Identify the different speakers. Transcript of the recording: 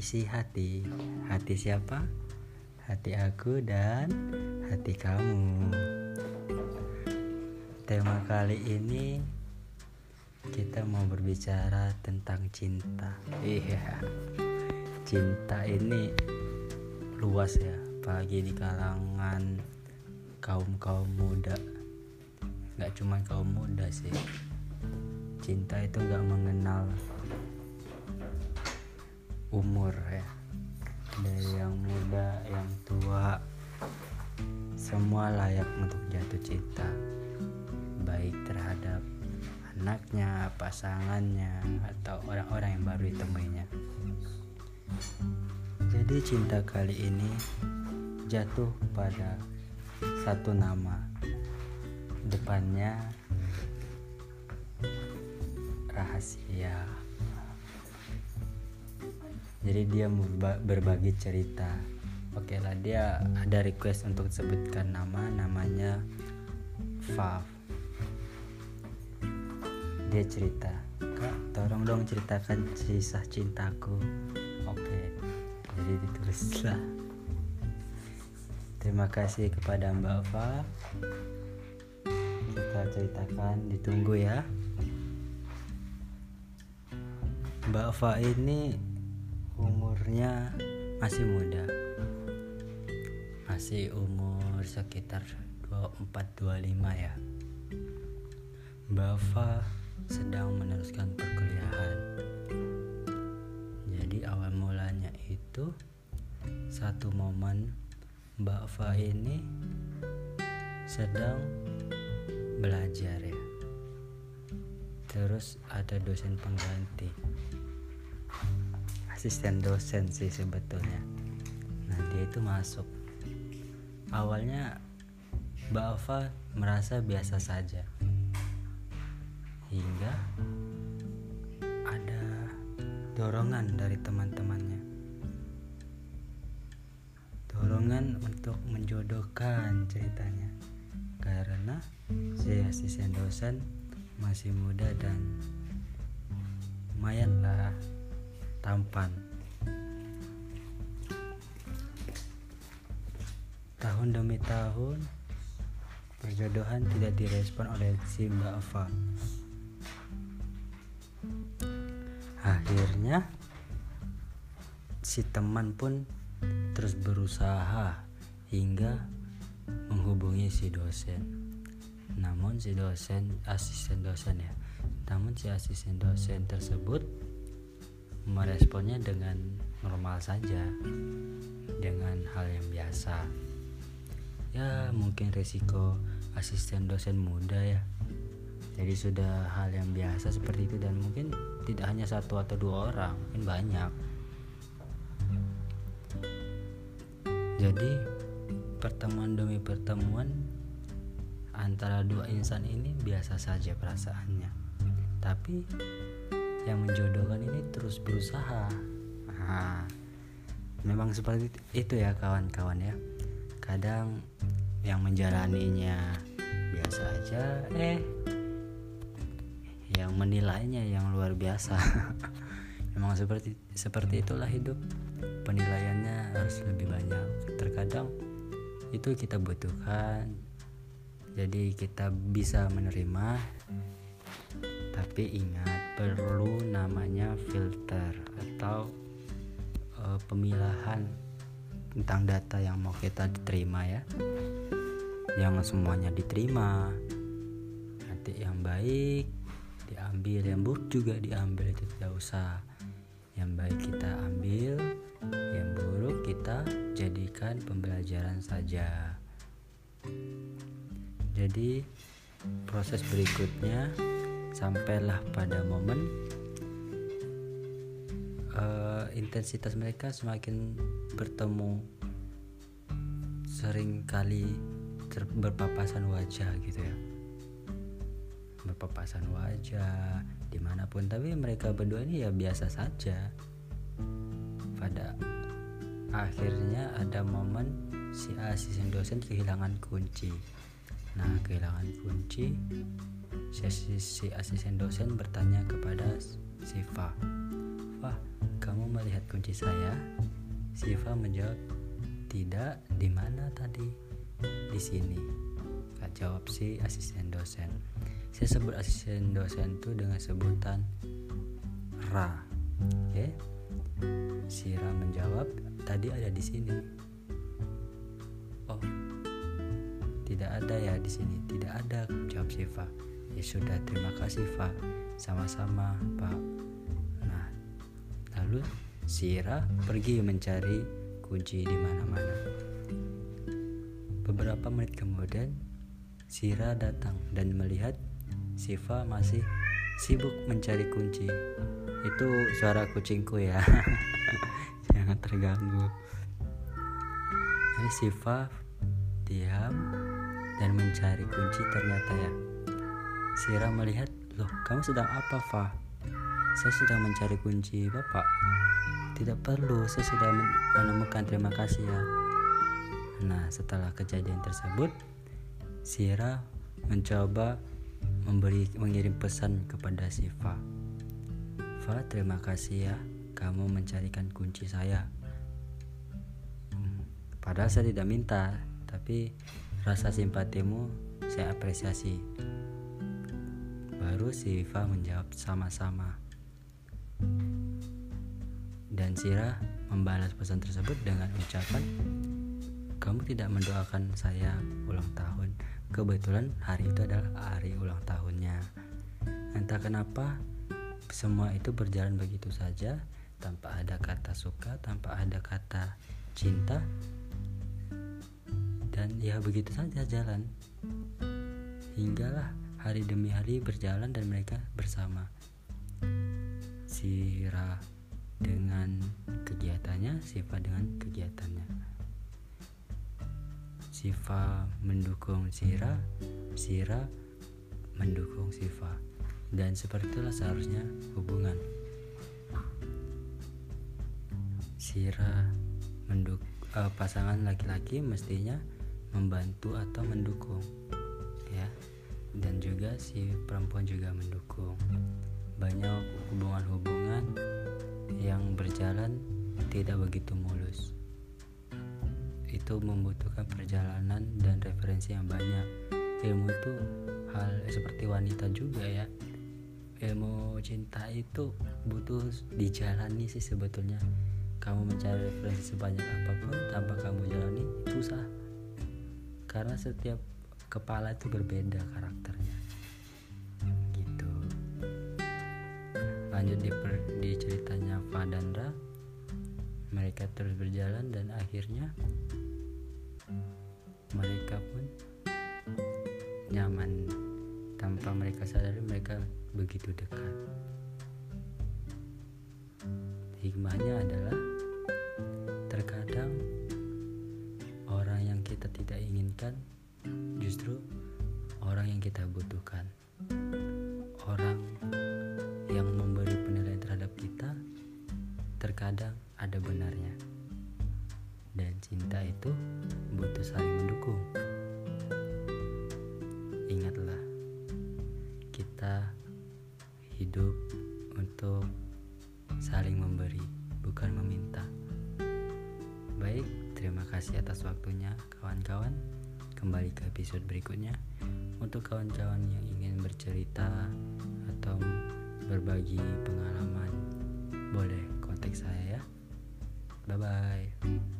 Speaker 1: isi hati. Hati siapa? Hati aku dan hati kamu. Tema kali ini kita mau berbicara tentang cinta. Iya. Cinta ini luas ya, apalagi di kalangan kaum-kaum muda. Gak cuma kaum muda sih. Cinta itu gak mengenal umur ya. Dari yang muda yang tua. Semua layak untuk jatuh cinta. Baik terhadap anaknya pasangannya atau orang-orang yang baru ditemuinya. Jadi cinta kali ini jatuh pada satu nama. Depannya rahasia jadi dia berbagi cerita. Oke lah dia ada request untuk sebutkan nama namanya Fav dia cerita. Kak tolong dong ceritakan kisah cintaku. Oke jadi ditulislah terima kasih kepada Mbak Fa. Kita ceritakan ditunggu ya. Mbak Fa ini umurnya masih muda. Masih umur sekitar 24-25 ya. Bava sedang meneruskan perkuliahan. Jadi awal mulanya itu satu momen Mbak ini sedang belajar ya. Terus ada dosen pengganti asisten dosen sih sebetulnya. Nah dia itu masuk. Awalnya Mbak Ava merasa biasa saja. Hingga ada dorongan dari teman-temannya. Dorongan untuk menjodohkan ceritanya. Karena si asisten dosen masih muda dan lumayan lah tampan. Tahun demi tahun, perjodohan tidak direspon oleh si Mbak Ava. Akhirnya, si teman pun terus berusaha hingga menghubungi si dosen. Namun si dosen, asisten dosen ya, namun si asisten dosen tersebut meresponnya dengan normal saja dengan hal yang biasa. Ya mungkin resiko asisten dosen muda ya. Jadi sudah hal yang biasa seperti itu dan mungkin tidak hanya satu atau dua orang mungkin banyak. Jadi pertemuan demi pertemuan antara dua insan ini biasa saja perasaannya. Tapi yang menjodohkan ini terus berusaha. Nah, memang seperti itu ya kawan-kawan ya. Kadang yang menjalaninya biasa aja eh yang menilainya yang luar biasa. Memang seperti seperti itulah hidup. Penilaiannya harus lebih banyak. Terkadang itu kita butuhkan. Jadi kita bisa menerima tapi ingat perlu namanya filter atau uh, pemilahan tentang data yang mau kita diterima ya. Jangan semuanya diterima. Nanti yang baik diambil. Yang buruk juga diambil itu tidak usah. Yang baik kita ambil yang buruk kita jadikan pembelajaran saja. Jadi proses berikutnya sampailah pada momen uh, intensitas mereka semakin bertemu sering kali berpapasan wajah gitu ya. Berpapasan wajah di mana pun tapi mereka berdua ini ya biasa saja. Pada akhirnya ada momen si asisten dosen kehilangan kunci. Nah kehilangan kunci si, si asisten dosen bertanya kepada si Fa Fa kamu melihat kunci saya? Siva menjawab, tidak. Di mana tadi? Di sini. Kak jawab si asisten dosen. Saya sebut asisten dosen itu dengan sebutan Ra. Oke. Si Ra menjawab, tadi ada di sini. Oh, tidak ada ya di sini. Tidak ada, jawab Siva. Ya sudah, terima kasih, Pak. Sama-sama, Pak. Nah, lalu Sira pergi mencari kunci di mana-mana. Beberapa menit kemudian, Sira datang dan melihat Siva masih sibuk mencari kunci. Itu suara kucingku ya. Jangan terganggu. Ini Siva diam dan mencari kunci ternyata ya Sira melihat, loh kamu sedang apa, Fa? Saya sedang mencari kunci Bapak. Tidak perlu, saya sudah menemukan terima kasih ya. Nah, setelah kejadian tersebut, Sira mencoba memberi mengirim pesan kepada si Fa. Fa, terima kasih ya, kamu mencarikan kunci saya. Hmm, padahal saya tidak minta, tapi rasa simpatimu saya apresiasi. Baru si Viva menjawab sama-sama. Dan Sira membalas pesan tersebut dengan ucapan, "Kamu tidak mendoakan saya ulang tahun. Kebetulan hari itu adalah hari ulang tahunnya." Entah kenapa semua itu berjalan begitu saja tanpa ada kata suka, tanpa ada kata cinta. Dan ya begitu saja jalan. Hinggalah Hari demi hari berjalan dan mereka bersama. Sira dengan kegiatannya, Siva dengan kegiatannya. Siva mendukung Sira, Sira mendukung Siva. Dan seperti itulah seharusnya hubungan. Sira menduk uh, pasangan laki-laki mestinya membantu atau mendukung si perempuan juga mendukung. Banyak hubungan-hubungan yang berjalan tidak begitu mulus. Itu membutuhkan perjalanan dan referensi yang banyak. Ilmu itu hal seperti wanita juga ya. Ilmu cinta itu butuh dijalani sih sebetulnya. Kamu mencari referensi sebanyak apa pun tanpa kamu jalani susah. Karena setiap kepala itu berbeda karakternya lanjut di, per, di ceritanya mereka terus berjalan dan akhirnya mereka pun nyaman. Tanpa mereka sadari mereka begitu dekat. Hikmahnya adalah terkadang orang yang kita tidak inginkan justru orang yang kita butuhkan. Orang dan cinta itu butuh saling mendukung. Ingatlah kita hidup untuk saling memberi bukan meminta. Baik terima kasih atas waktunya kawan-kawan. Kembali ke episode berikutnya. Untuk kawan-kawan yang ingin bercerita atau berbagi pengalaman boleh kontak saya ya. Bye bye